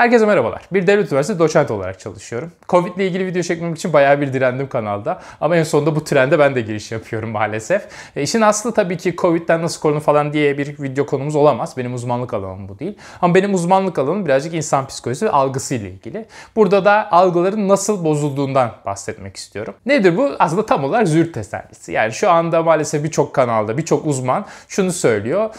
Herkese merhabalar. Bir devlet üniversitesi doçent olarak çalışıyorum. Covid ile ilgili video çekmem için bayağı bir direndim kanalda. Ama en sonunda bu trende ben de giriş yapıyorum maalesef. E işin aslı tabii ki Covid'den nasıl korunur falan diye bir video konumuz olamaz. Benim uzmanlık alanım bu değil. Ama benim uzmanlık alanım birazcık insan psikolojisi ve algısı ile ilgili. Burada da algıların nasıl bozulduğundan bahsetmek istiyorum. Nedir bu? Aslında tam olarak züğürt tesellisi. Yani şu anda maalesef birçok kanalda, birçok uzman şunu söylüyor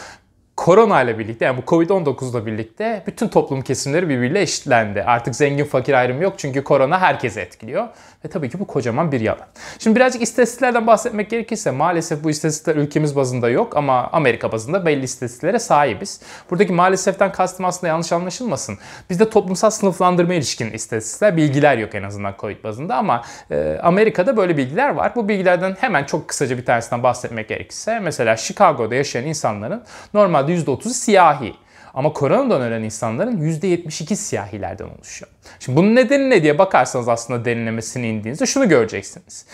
korona ile birlikte yani bu Covid-19 ile birlikte bütün toplum kesimleri birbiriyle eşitlendi. Artık zengin fakir ayrımı yok çünkü korona herkesi etkiliyor. Ve tabii ki bu kocaman bir yalan. Şimdi birazcık istatistiklerden bahsetmek gerekirse maalesef bu istatistikler ülkemiz bazında yok ama Amerika bazında belli istatistiklere sahibiz. Buradaki maaleseften kastım aslında yanlış anlaşılmasın. Bizde toplumsal sınıflandırma ilişkin istatistikler, bilgiler yok en azından Covid bazında ama e, Amerika'da böyle bilgiler var. Bu bilgilerden hemen çok kısaca bir tanesinden bahsetmek gerekirse mesela Chicago'da yaşayan insanların normalde %30'u siyahi. Ama koronadan ölen insanların %72 siyahilerden oluşuyor. Şimdi bunun nedeni ne diye bakarsanız aslında derinlemesine indiğinizde şunu göreceksiniz.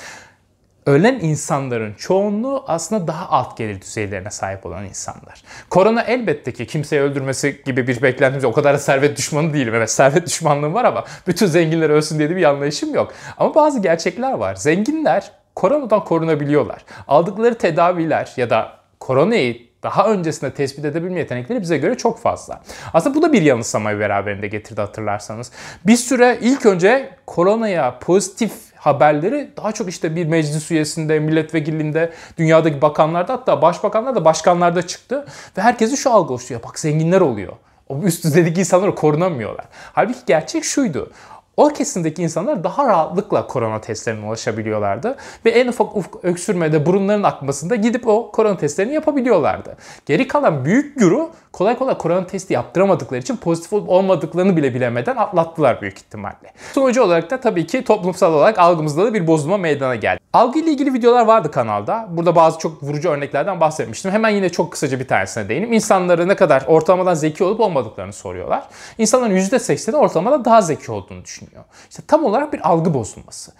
Ölen insanların çoğunluğu aslında daha alt gelir düzeylerine sahip olan insanlar. Korona elbette ki kimseyi öldürmesi gibi bir beklentimiz O kadar da servet düşmanı değilim. Evet servet düşmanlığım var ama bütün zenginler ölsün diye de bir anlayışım yok. Ama bazı gerçekler var. Zenginler koronadan korunabiliyorlar. Aldıkları tedaviler ya da koronayı daha öncesinde tespit edebilme yetenekleri bize göre çok fazla. Aslında bu da bir yanılsamayı beraberinde getirdi hatırlarsanız. Bir süre ilk önce koronaya pozitif haberleri daha çok işte bir meclis üyesinde, milletvekilliğinde, dünyadaki bakanlarda hatta başbakanlar da başkanlarda çıktı. Ve herkesi şu algı oluşturuyor. Bak zenginler oluyor. O üst düzeydeki insanlar korunamıyorlar. Halbuki gerçek şuydu o kesimdeki insanlar daha rahatlıkla korona testlerine ulaşabiliyorlardı. Ve en ufak ufak öksürmede burunların akmasında gidip o korona testlerini yapabiliyorlardı. Geri kalan büyük güru kolay kolay korona testi yaptıramadıkları için pozitif olup olmadıklarını bile bilemeden atlattılar büyük ihtimalle. Sonucu olarak da tabii ki toplumsal olarak algımızda da bir bozulma meydana geldi. Algı ile ilgili videolar vardı kanalda. Burada bazı çok vurucu örneklerden bahsetmiştim. Hemen yine çok kısaca bir tanesine değineyim. İnsanları ne kadar ortalamadan zeki olup olmadıklarını soruyorlar. İnsanların %80'i ortalamadan daha zeki olduğunu düşünüyor. İşte tam olarak bir algı bozulması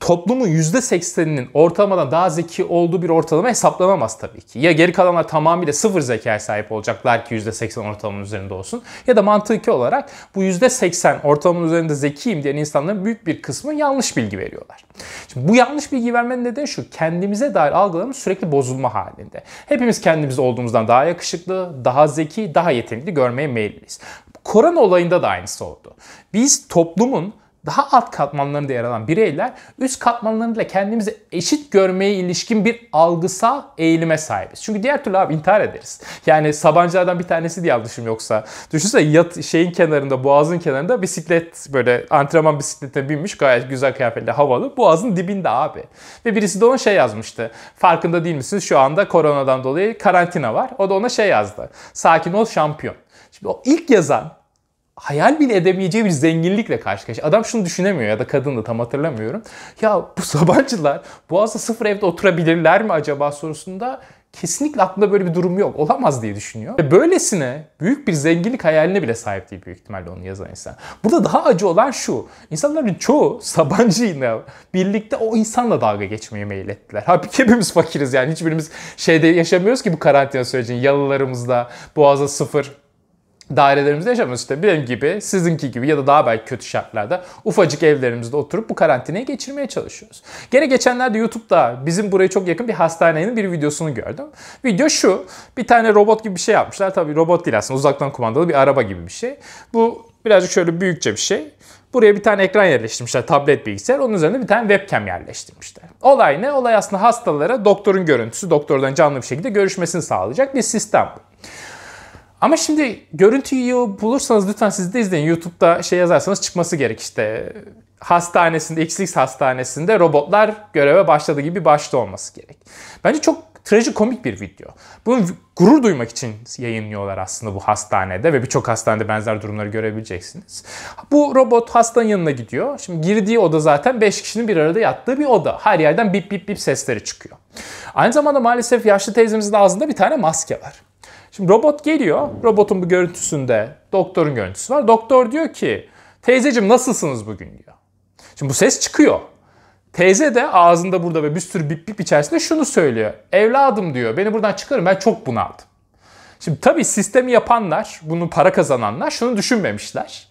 toplumun %80'inin ortalamadan daha zeki olduğu bir ortalama hesaplanamaz tabii ki. Ya geri kalanlar tamamıyla sıfır zekaya sahip olacaklar ki %80 ortalamanın üzerinde olsun. Ya da mantıki olarak bu %80 ortalamanın üzerinde zekiyim diyen insanların büyük bir kısmı yanlış bilgi veriyorlar. Şimdi bu yanlış bilgi vermenin nedeni şu. Kendimize dair algılarımız sürekli bozulma halinde. Hepimiz kendimiz olduğumuzdan daha yakışıklı, daha zeki, daha yetenekli görmeye meyilliyiz. Korona olayında da aynısı oldu. Biz toplumun daha alt katmanlarında yer alan bireyler üst katmanlarıyla kendimizi eşit görmeye ilişkin bir algısal eğilime sahibiz. Çünkü diğer türlü abi intihar ederiz. Yani Sabancılardan bir tanesi diye yanlışım yoksa. Düşünsene yat, şeyin kenarında, boğazın kenarında bisiklet böyle antrenman bisikletine binmiş gayet güzel kıyafetli havalı. Boğazın dibinde abi. Ve birisi de ona şey yazmıştı. Farkında değil misiniz şu anda koronadan dolayı karantina var. O da ona şey yazdı. Sakin ol şampiyon. Şimdi o ilk yazan hayal bile edemeyeceği bir zenginlikle karşı karşıya. Adam şunu düşünemiyor ya da kadın da tam hatırlamıyorum. Ya bu Sabancılar Boğaz'da sıfır evde oturabilirler mi acaba sorusunda kesinlikle aklında böyle bir durum yok. Olamaz diye düşünüyor. Ve böylesine büyük bir zenginlik hayaline bile sahip değil büyük ihtimalle onu yazan insan. Burada daha acı olan şu. İnsanların çoğu Sabancı'yla birlikte o insanla dalga geçmeye meyil ettiler. Halbuki hepimiz fakiriz yani. Hiçbirimiz şeyde yaşamıyoruz ki bu karantina sürecinin yalılarımızda Boğaz'a sıfır dairelerimizde yaşamıyoruz. İşte benim gibi, sizinki gibi ya da daha belki kötü şartlarda ufacık evlerimizde oturup bu karantinayı geçirmeye çalışıyoruz. Gene geçenlerde YouTube'da bizim buraya çok yakın bir hastanenin bir videosunu gördüm. Video şu, bir tane robot gibi bir şey yapmışlar. Tabii robot değil aslında uzaktan kumandalı bir araba gibi bir şey. Bu birazcık şöyle büyükçe bir şey. Buraya bir tane ekran yerleştirmişler, tablet bilgisayar. Onun üzerine bir tane webcam yerleştirmişler. Olay ne? Olay aslında hastalara doktorun görüntüsü, doktordan canlı bir şekilde görüşmesini sağlayacak bir sistem bu. Ama şimdi görüntüyü bulursanız lütfen siz de izleyin. YouTube'da şey yazarsanız çıkması gerek işte. Hastanesinde, XX hastanesinde robotlar göreve başladı gibi başta olması gerek. Bence çok trajikomik bir video. Bunu gurur duymak için yayınlıyorlar aslında bu hastanede ve birçok hastanede benzer durumları görebileceksiniz. Bu robot hastanın yanına gidiyor. Şimdi girdiği oda zaten 5 kişinin bir arada yattığı bir oda. Her yerden bip bip bip sesleri çıkıyor. Aynı zamanda maalesef yaşlı teyzemizin ağzında bir tane maske var. Şimdi robot geliyor. Robotun bu görüntüsünde doktorun görüntüsü var. Doktor diyor ki teyzeciğim nasılsınız bugün diyor. Şimdi bu ses çıkıyor. Teyze de ağzında burada ve bir sürü bip bip içerisinde şunu söylüyor. Evladım diyor beni buradan çıkarın ben çok bunaldım. Şimdi tabii sistemi yapanlar, bunu para kazananlar şunu düşünmemişler.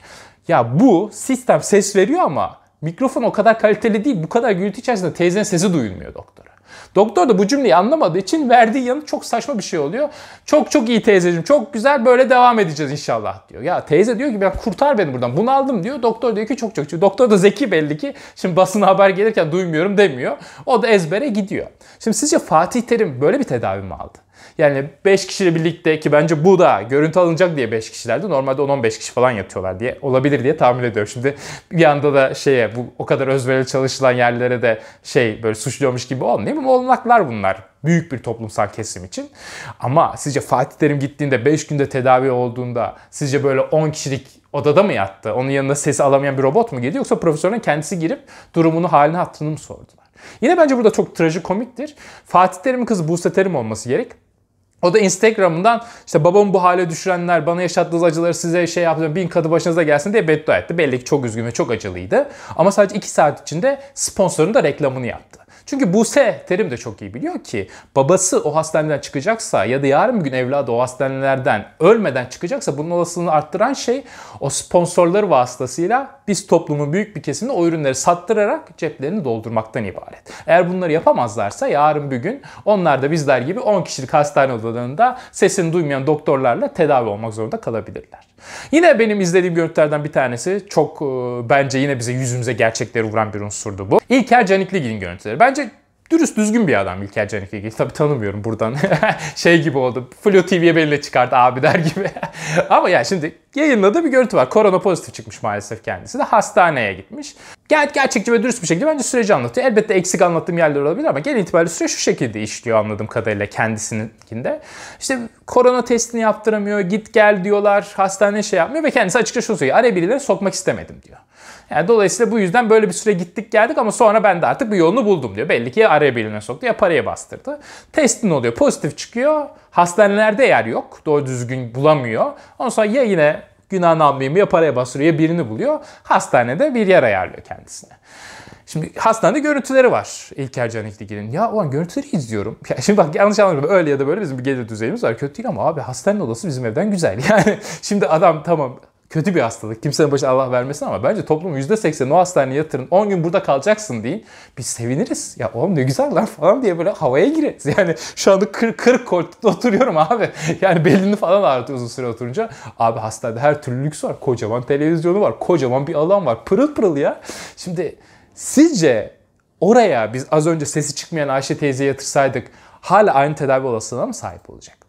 Ya bu sistem ses veriyor ama mikrofon o kadar kaliteli değil. Bu kadar gürültü içerisinde teyzenin sesi duyulmuyor doktora. Doktor da bu cümleyi anlamadığı için verdiği yanıt çok saçma bir şey oluyor. Çok çok iyi teyzeciğim, çok güzel böyle devam edeceğiz inşallah diyor. Ya teyze diyor ki ben kurtar beni buradan. Bunu aldım diyor. Doktor diyor ki çok çok. Doktor da zeki belli ki. Şimdi basına haber gelirken duymuyorum demiyor. O da ezbere gidiyor. Şimdi sizce Fatih Terim böyle bir tedavi mi aldı? Yani 5 kişiyle birlikte ki bence bu da görüntü alınacak diye 5 kişilerdi. Normalde 10-15 kişi falan yatıyorlar diye olabilir diye tahmin ediyorum. Şimdi bir anda da şeye bu o kadar özverili çalışılan yerlere de şey böyle suçluyormuş gibi olmayayım ama olanaklar bunlar. Büyük bir toplumsal kesim için. Ama sizce Fatih Terim gittiğinde 5 günde tedavi olduğunda sizce böyle 10 kişilik odada mı yattı? Onun yanında sesi alamayan bir robot mu girdi? Yoksa profesörün kendisi girip durumunu halini hatırını mı sordular? Yine bence burada çok trajikomiktir. Fatih Terim'in kızı Buse Terim olması gerek. O da Instagram'dan işte babamı bu hale düşürenler bana yaşattığınız acıları size şey yapacağım bin katı başınıza gelsin diye beddua etti. Belli ki çok üzgün ve çok acılıydı. Ama sadece 2 saat içinde sponsorun da reklamını yaptı. Çünkü Buse Terim de çok iyi biliyor ki babası o hastaneden çıkacaksa ya da yarın bir gün evladı o hastanelerden ölmeden çıkacaksa bunun olasılığını arttıran şey o sponsorları vasıtasıyla biz toplumun büyük bir kesimini o ürünleri sattırarak ceplerini doldurmaktan ibaret. Eğer bunları yapamazlarsa yarın bir gün onlar da bizler gibi 10 kişilik hastane odalarında sesini duymayan doktorlarla tedavi olmak zorunda kalabilirler. Yine benim izlediğim görüntülerden bir tanesi çok e, bence yine bize yüzümüze gerçekleri vuran bir unsurdu bu. İlker Canikligil'in görüntüleri. Bence dürüst düzgün bir adam İlker Canikligil. Tabi tanımıyorum buradan. şey gibi oldu. Flu TV'ye belli çıkardı abi der gibi. Ama ya şimdi yayınladığı bir görüntü var. Korona pozitif çıkmış maalesef kendisi de. Hastaneye gitmiş. Gayet gerçekçi ve dürüst bir şekilde bence süreci anlatıyor. Elbette eksik anlattığım yerler olabilir ama genel itibariyle süreç şu şekilde işliyor anladığım kadarıyla kendisininkinde. İşte korona testini yaptıramıyor, git gel diyorlar, hastane şey yapmıyor ve kendisi açıkça şunu söylüyor. Araya birileri sokmak istemedim diyor. Yani dolayısıyla bu yüzden böyle bir süre gittik geldik ama sonra ben de artık bir yolunu buldum diyor. Belli ki ya araya birine soktu ya paraya bastırdı. Testin oluyor, pozitif çıkıyor. Hastanelerde yer yok. Doğru düzgün bulamıyor. Ondan sonra ya yine günahını almayayım ya paraya bastırıyor ya birini buluyor. Hastanede bir yer ayarlıyor kendisine. Şimdi hastanede görüntüleri var İlker Canikli'nin. Ya ulan görüntüleri izliyorum. Ya şimdi bak yanlış anlamayın öyle ya da böyle bizim bir gelir düzeyimiz var. Kötü değil ama abi hastanenin odası bizim evden güzel. Yani şimdi adam tamam kötü bir hastalık. Kimsenin başına Allah vermesin ama bence toplumun %80'i o hastaneye yatırın. 10 gün burada kalacaksın deyin. Biz seviniriz. Ya oğlum ne güzel lan falan diye böyle havaya gireriz. Yani şu anda 40, 40 koltukta oturuyorum abi. Yani belini falan ağrıtıyor uzun süre oturunca. Abi hastanede her türlü lüks var. Kocaman televizyonu var. Kocaman bir alan var. Pırıl pırıl ya. Şimdi sizce oraya biz az önce sesi çıkmayan Ayşe teyzeyi yatırsaydık hala aynı tedavi olasılığına mı sahip olacak?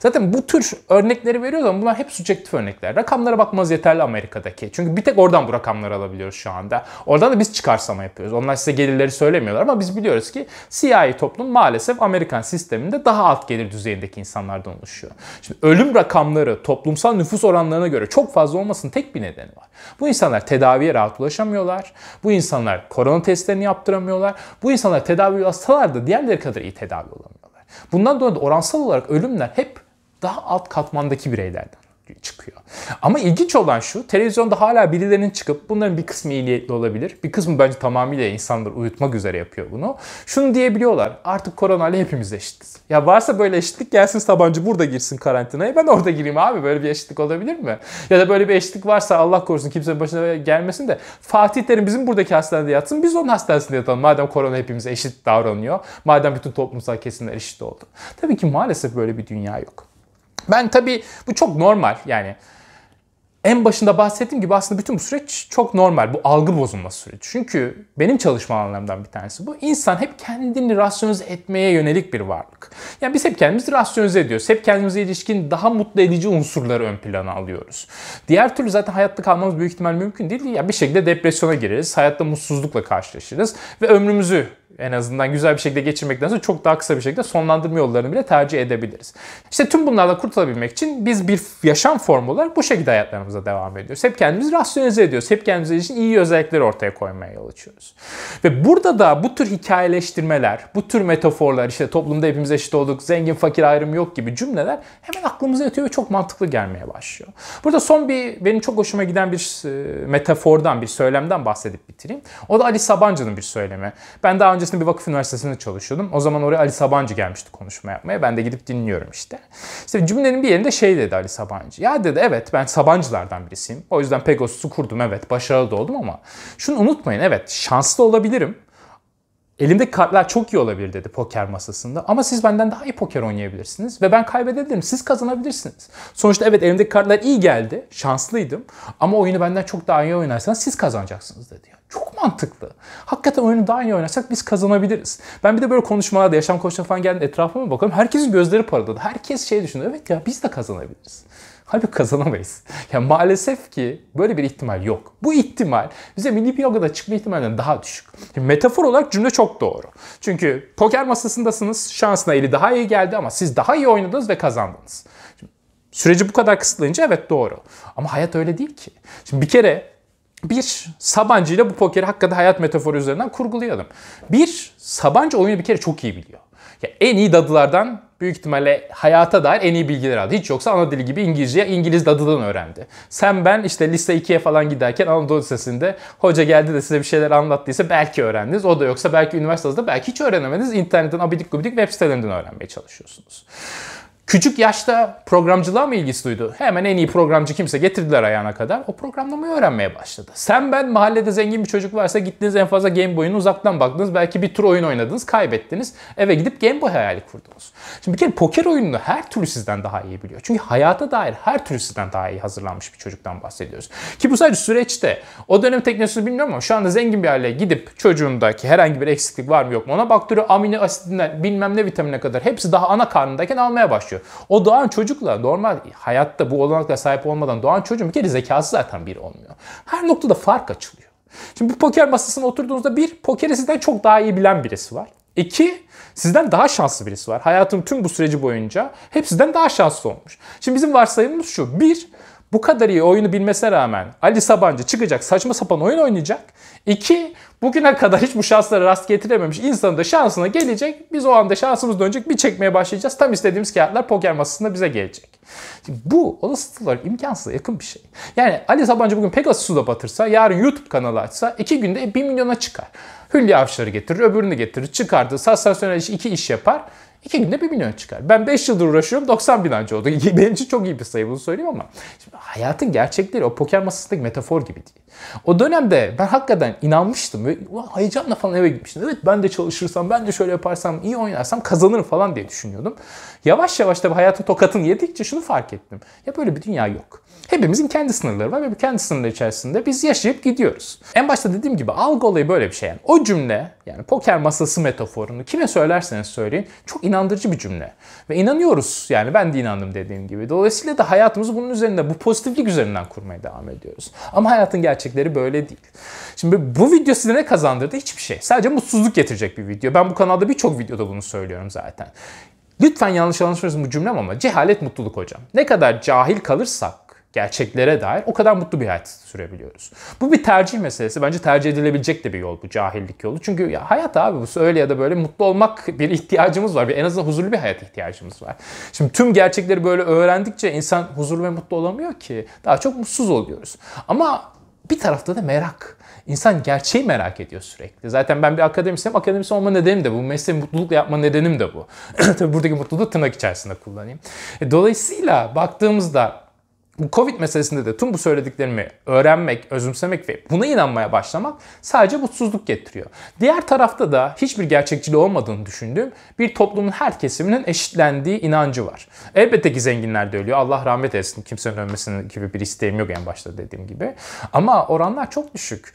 Zaten bu tür örnekleri veriyoruz ama bunlar hep subjektif örnekler. Rakamlara bakmamız yeterli Amerika'daki. Çünkü bir tek oradan bu rakamları alabiliyoruz şu anda. Oradan da biz çıkarsama yapıyoruz. Onlar size gelirleri söylemiyorlar ama biz biliyoruz ki siyahi toplum maalesef Amerikan sisteminde daha alt gelir düzeyindeki insanlardan oluşuyor. Şimdi ölüm rakamları toplumsal nüfus oranlarına göre çok fazla olmasının tek bir nedeni var. Bu insanlar tedaviye rahat ulaşamıyorlar. Bu insanlar korona testlerini yaptıramıyorlar. Bu insanlar tedavi ulaşsalar da diğerleri kadar iyi tedavi olamıyorlar. Bundan dolayı da oransal olarak ölümler hep daha alt katmandaki bireylerden çıkıyor. Ama ilginç olan şu, televizyonda hala birilerinin çıkıp bunların bir kısmı iyi olabilir. Bir kısmı bence tamamıyla insanları uyutmak üzere yapıyor bunu. Şunu diyebiliyorlar. Artık koronayla hepimiz eşitiz. Ya varsa böyle eşitlik gelsin Sabancı burada girsin karantinaya. Ben orada gireyim abi. Böyle bir eşitlik olabilir mi? Ya da böyle bir eşitlik varsa Allah korusun kimsenin başına gelmesin de Fatih bizim buradaki hastanede yatsın. Biz onun hastanesinde yatalım. Madem korona hepimize eşit davranıyor. Madem bütün toplumsal kesimler eşit oldu. Tabii ki maalesef böyle bir dünya yok. Ben tabii bu çok normal yani en başında bahsettiğim gibi aslında bütün bu süreç çok normal. Bu algı bozulma süreci. Çünkü benim çalışma alanlarımdan bir tanesi bu. İnsan hep kendini rasyonize etmeye yönelik bir varlık. Yani biz hep kendimizi rasyonize ediyoruz. Hep kendimize ilişkin daha mutlu edici unsurları ön plana alıyoruz. Diğer türlü zaten hayatta kalmamız büyük ihtimal mümkün değil. Ya bir şekilde depresyona gireriz. Hayatta mutsuzlukla karşılaşırız ve ömrümüzü en azından güzel bir şekilde geçirmekten sonra çok daha kısa bir şekilde sonlandırma yollarını bile tercih edebiliriz. İşte tüm bunlarla kurtulabilmek için biz bir yaşam formu olarak bu şekilde hayatlarımızı hayatımıza devam ediyoruz. Hep kendimizi rasyonize ediyoruz. Hep kendimiz için iyi özellikleri ortaya koymaya yol açıyoruz. Ve burada da bu tür hikayeleştirmeler, bu tür metaforlar, işte toplumda hepimiz eşit olduk, zengin fakir ayrımı yok gibi cümleler hemen aklımıza yatıyor ve çok mantıklı gelmeye başlıyor. Burada son bir benim çok hoşuma giden bir e, metafordan, bir söylemden bahsedip bitireyim. O da Ali Sabancı'nın bir söylemi. Ben daha öncesinde bir vakıf üniversitesinde çalışıyordum. O zaman oraya Ali Sabancı gelmişti konuşma yapmaya. Ben de gidip dinliyorum işte. İşte cümlenin bir yerinde şey dedi Ali Sabancı. Ya dedi evet ben Sabancılardan birisiyim. O yüzden Pegasus'u kurdum evet başarılı da oldum ama şunu unutmayın evet şanslı olabilirim. Elimdeki kartlar çok iyi olabilir dedi poker masasında ama siz benden daha iyi poker oynayabilirsiniz ve ben kaybedebilirim. Siz kazanabilirsiniz. Sonuçta evet elimdeki kartlar iyi geldi, şanslıydım ama oyunu benden çok daha iyi oynarsanız siz kazanacaksınız dedi. Çok mantıklı. Hakikaten oyunu daha iyi oynarsak biz kazanabiliriz. Ben bir de böyle konuşmalarda, yaşam koçlarına falan geldim etrafıma bakıyorum. Herkesin gözleri parladı. Herkes şey düşünüyor. Evet ya biz de kazanabiliriz. Halbuki kazanamayız. Yani maalesef ki böyle bir ihtimal yok. Bu ihtimal bize milli piyagada çıkma ihtimalinden daha düşük. Şimdi metafor olarak cümle çok doğru. Çünkü poker masasındasınız. Şansına eli daha iyi geldi ama siz daha iyi oynadınız ve kazandınız. Şimdi, süreci bu kadar kısıtlayınca evet doğru. Ama hayat öyle değil ki. Şimdi bir kere bir Sabancı ile bu pokeri hakikaten hayat metaforu üzerinden kurgulayalım. Bir Sabancı oyunu bir kere çok iyi biliyor. En iyi dadılardan büyük ihtimalle hayata dair en iyi bilgiler aldı. Hiç yoksa ana dili gibi İngilizce İngiliz dadıdan öğrendi. Sen ben işte lise 2'ye falan giderken Anadolu Lisesi'nde hoca geldi de size bir şeyler anlattıysa belki öğrendiniz. O da yoksa belki üniversitede belki hiç öğrenemediniz. İnternetten abidik gubidik web sitelerinden öğrenmeye çalışıyorsunuz. Küçük yaşta programcılığa mı ilgisi duydu? Hemen en iyi programcı kimse getirdiler ayağına kadar. O programlamayı öğrenmeye başladı. Sen ben mahallede zengin bir çocuk varsa gittiniz en fazla Game Boy'unu uzaktan baktınız. Belki bir tur oyun oynadınız, kaybettiniz. Eve gidip Game Boy hayali kurdunuz. Şimdi bir kere poker oyununu her türlü sizden daha iyi biliyor. Çünkü hayata dair her türlü sizden daha iyi hazırlanmış bir çocuktan bahsediyoruz. Ki bu sadece süreçte. O dönem teknolojisini bilmiyorum ama şu anda zengin bir aileye gidip çocuğundaki herhangi bir eksiklik var mı yok mu ona baktırıyor. Amino asidinden bilmem ne vitamine kadar hepsi daha ana karnındayken almaya başlıyor başlıyor. O doğan çocukla normal hayatta bu olanakla sahip olmadan doğan çocuğun bir kere zekası zaten bir olmuyor. Her noktada fark açılıyor. Şimdi bu poker masasına oturduğunuzda bir, pokeri sizden çok daha iyi bilen birisi var. İki, sizden daha şanslı birisi var. Hayatın tüm bu süreci boyunca hep sizden daha şanslı olmuş. Şimdi bizim varsayımımız şu. Bir, bu kadar iyi oyunu bilmesine rağmen Ali Sabancı çıkacak saçma sapan oyun oynayacak. İki, bugüne kadar hiç bu şanslara rast getirememiş insanın da şansına gelecek. Biz o anda şansımız dönecek bir çekmeye başlayacağız. Tam istediğimiz kağıtlar poker masasında bize gelecek. Şimdi bu olasılık olarak imkansıza yakın bir şey. Yani Ali Sabancı bugün Pegasus'u da batırsa, yarın YouTube kanalı açsa iki günde 1 milyona çıkar. Hülya Avşar'ı getirir, öbürünü getirir, çıkardı, sansasyonel iki iş yapar. İki günde bir milyon çıkar. Ben 5 yıldır uğraşıyorum 90 bin anca oldu. Benim için çok iyi bir sayı bunu söyleyeyim ama şimdi hayatın gerçekleri o poker masasındaki metafor gibi değil. O dönemde ben hakikaten inanmıştım ve heyecanla falan eve gitmiştim. Evet ben de çalışırsam, ben de şöyle yaparsam, iyi oynarsam kazanırım falan diye düşünüyordum. Yavaş yavaş da hayatın tokatını yedikçe şunu fark ettim. Ya böyle bir dünya yok. Hepimizin kendi sınırları var ve bu kendi sınırları içerisinde biz yaşayıp gidiyoruz. En başta dediğim gibi algı olayı böyle bir şey. Yani o cümle yani poker masası metaforunu kime söylerseniz söyleyin çok inandırıcı bir cümle. Ve inanıyoruz yani ben de inandım dediğim gibi. Dolayısıyla da hayatımızı bunun üzerinde bu pozitiflik üzerinden kurmaya devam ediyoruz. Ama hayatın gerçekleri böyle değil. Şimdi bu video size ne kazandırdı? Hiçbir şey. Sadece mutsuzluk getirecek bir video. Ben bu kanalda birçok videoda bunu söylüyorum zaten. Lütfen yanlış anlaşılmasın bu cümlem ama cehalet mutluluk hocam. Ne kadar cahil kalırsak gerçeklere dair o kadar mutlu bir hayat sürebiliyoruz. Bu bir tercih meselesi. Bence tercih edilebilecek de bir yol bu cahillik yolu. Çünkü ya hayat abi bu öyle ya da böyle mutlu olmak bir ihtiyacımız var. Bir, en azından huzurlu bir hayat ihtiyacımız var. Şimdi tüm gerçekleri böyle öğrendikçe insan huzurlu ve mutlu olamıyor ki. Daha çok mutsuz oluyoruz. Ama bir tarafta da merak. İnsan gerçeği merak ediyor sürekli. Zaten ben bir akademisyenim. Akademisyen olma nedenim de bu. Mesleği mutlulukla yapma nedenim de bu. Tabii buradaki mutluluğu tırnak içerisinde kullanayım. E, dolayısıyla baktığımızda bu Covid meselesinde de tüm bu söylediklerimi öğrenmek, özümsemek ve buna inanmaya başlamak sadece mutsuzluk getiriyor. Diğer tarafta da hiçbir gerçekçiliği olmadığını düşündüğüm bir toplumun her kesiminin eşitlendiği inancı var. Elbette ki zenginler de ölüyor. Allah rahmet etsin. Kimsenin ölmesinin gibi bir isteğim yok en başta dediğim gibi. Ama oranlar çok düşük.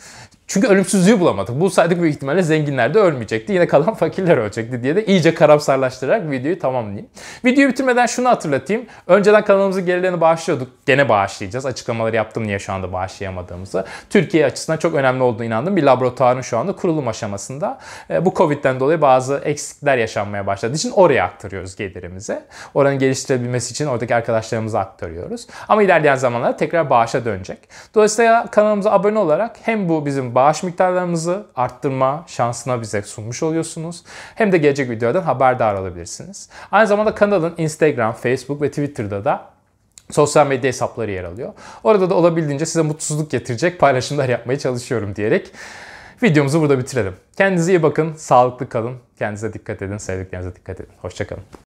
Çünkü ölümsüzlüğü bulamadık. Bulsaydık büyük ihtimalle zenginler de ölmeyecekti. Yine kalan fakirler ölecekti diye de iyice karamsarlaştırarak videoyu tamamlayayım. Videoyu bitirmeden şunu hatırlatayım. Önceden kanalımızın gelirlerini bağışlıyorduk. Gene bağışlayacağız. Açıklamaları yaptım niye şu anda bağışlayamadığımızı. Türkiye açısından çok önemli olduğunu inandım. Bir laboratuvarın şu anda kurulum aşamasında. E, bu Covid'den dolayı bazı eksikler yaşanmaya başladığı için oraya aktarıyoruz gelirimizi. Oranın geliştirebilmesi için oradaki arkadaşlarımıza aktarıyoruz. Ama ilerleyen zamanlarda tekrar bağışa dönecek. Dolayısıyla kanalımıza abone olarak hem bu bizim bağış miktarlarımızı arttırma şansına bize sunmuş oluyorsunuz. Hem de gelecek videodan haberdar olabilirsiniz. Aynı zamanda kanalın Instagram, Facebook ve Twitter'da da sosyal medya hesapları yer alıyor. Orada da olabildiğince size mutsuzluk getirecek paylaşımlar yapmaya çalışıyorum diyerek videomuzu burada bitirelim. Kendinize iyi bakın, sağlıklı kalın, kendinize dikkat edin, sevdiklerinize dikkat edin. Hoşçakalın.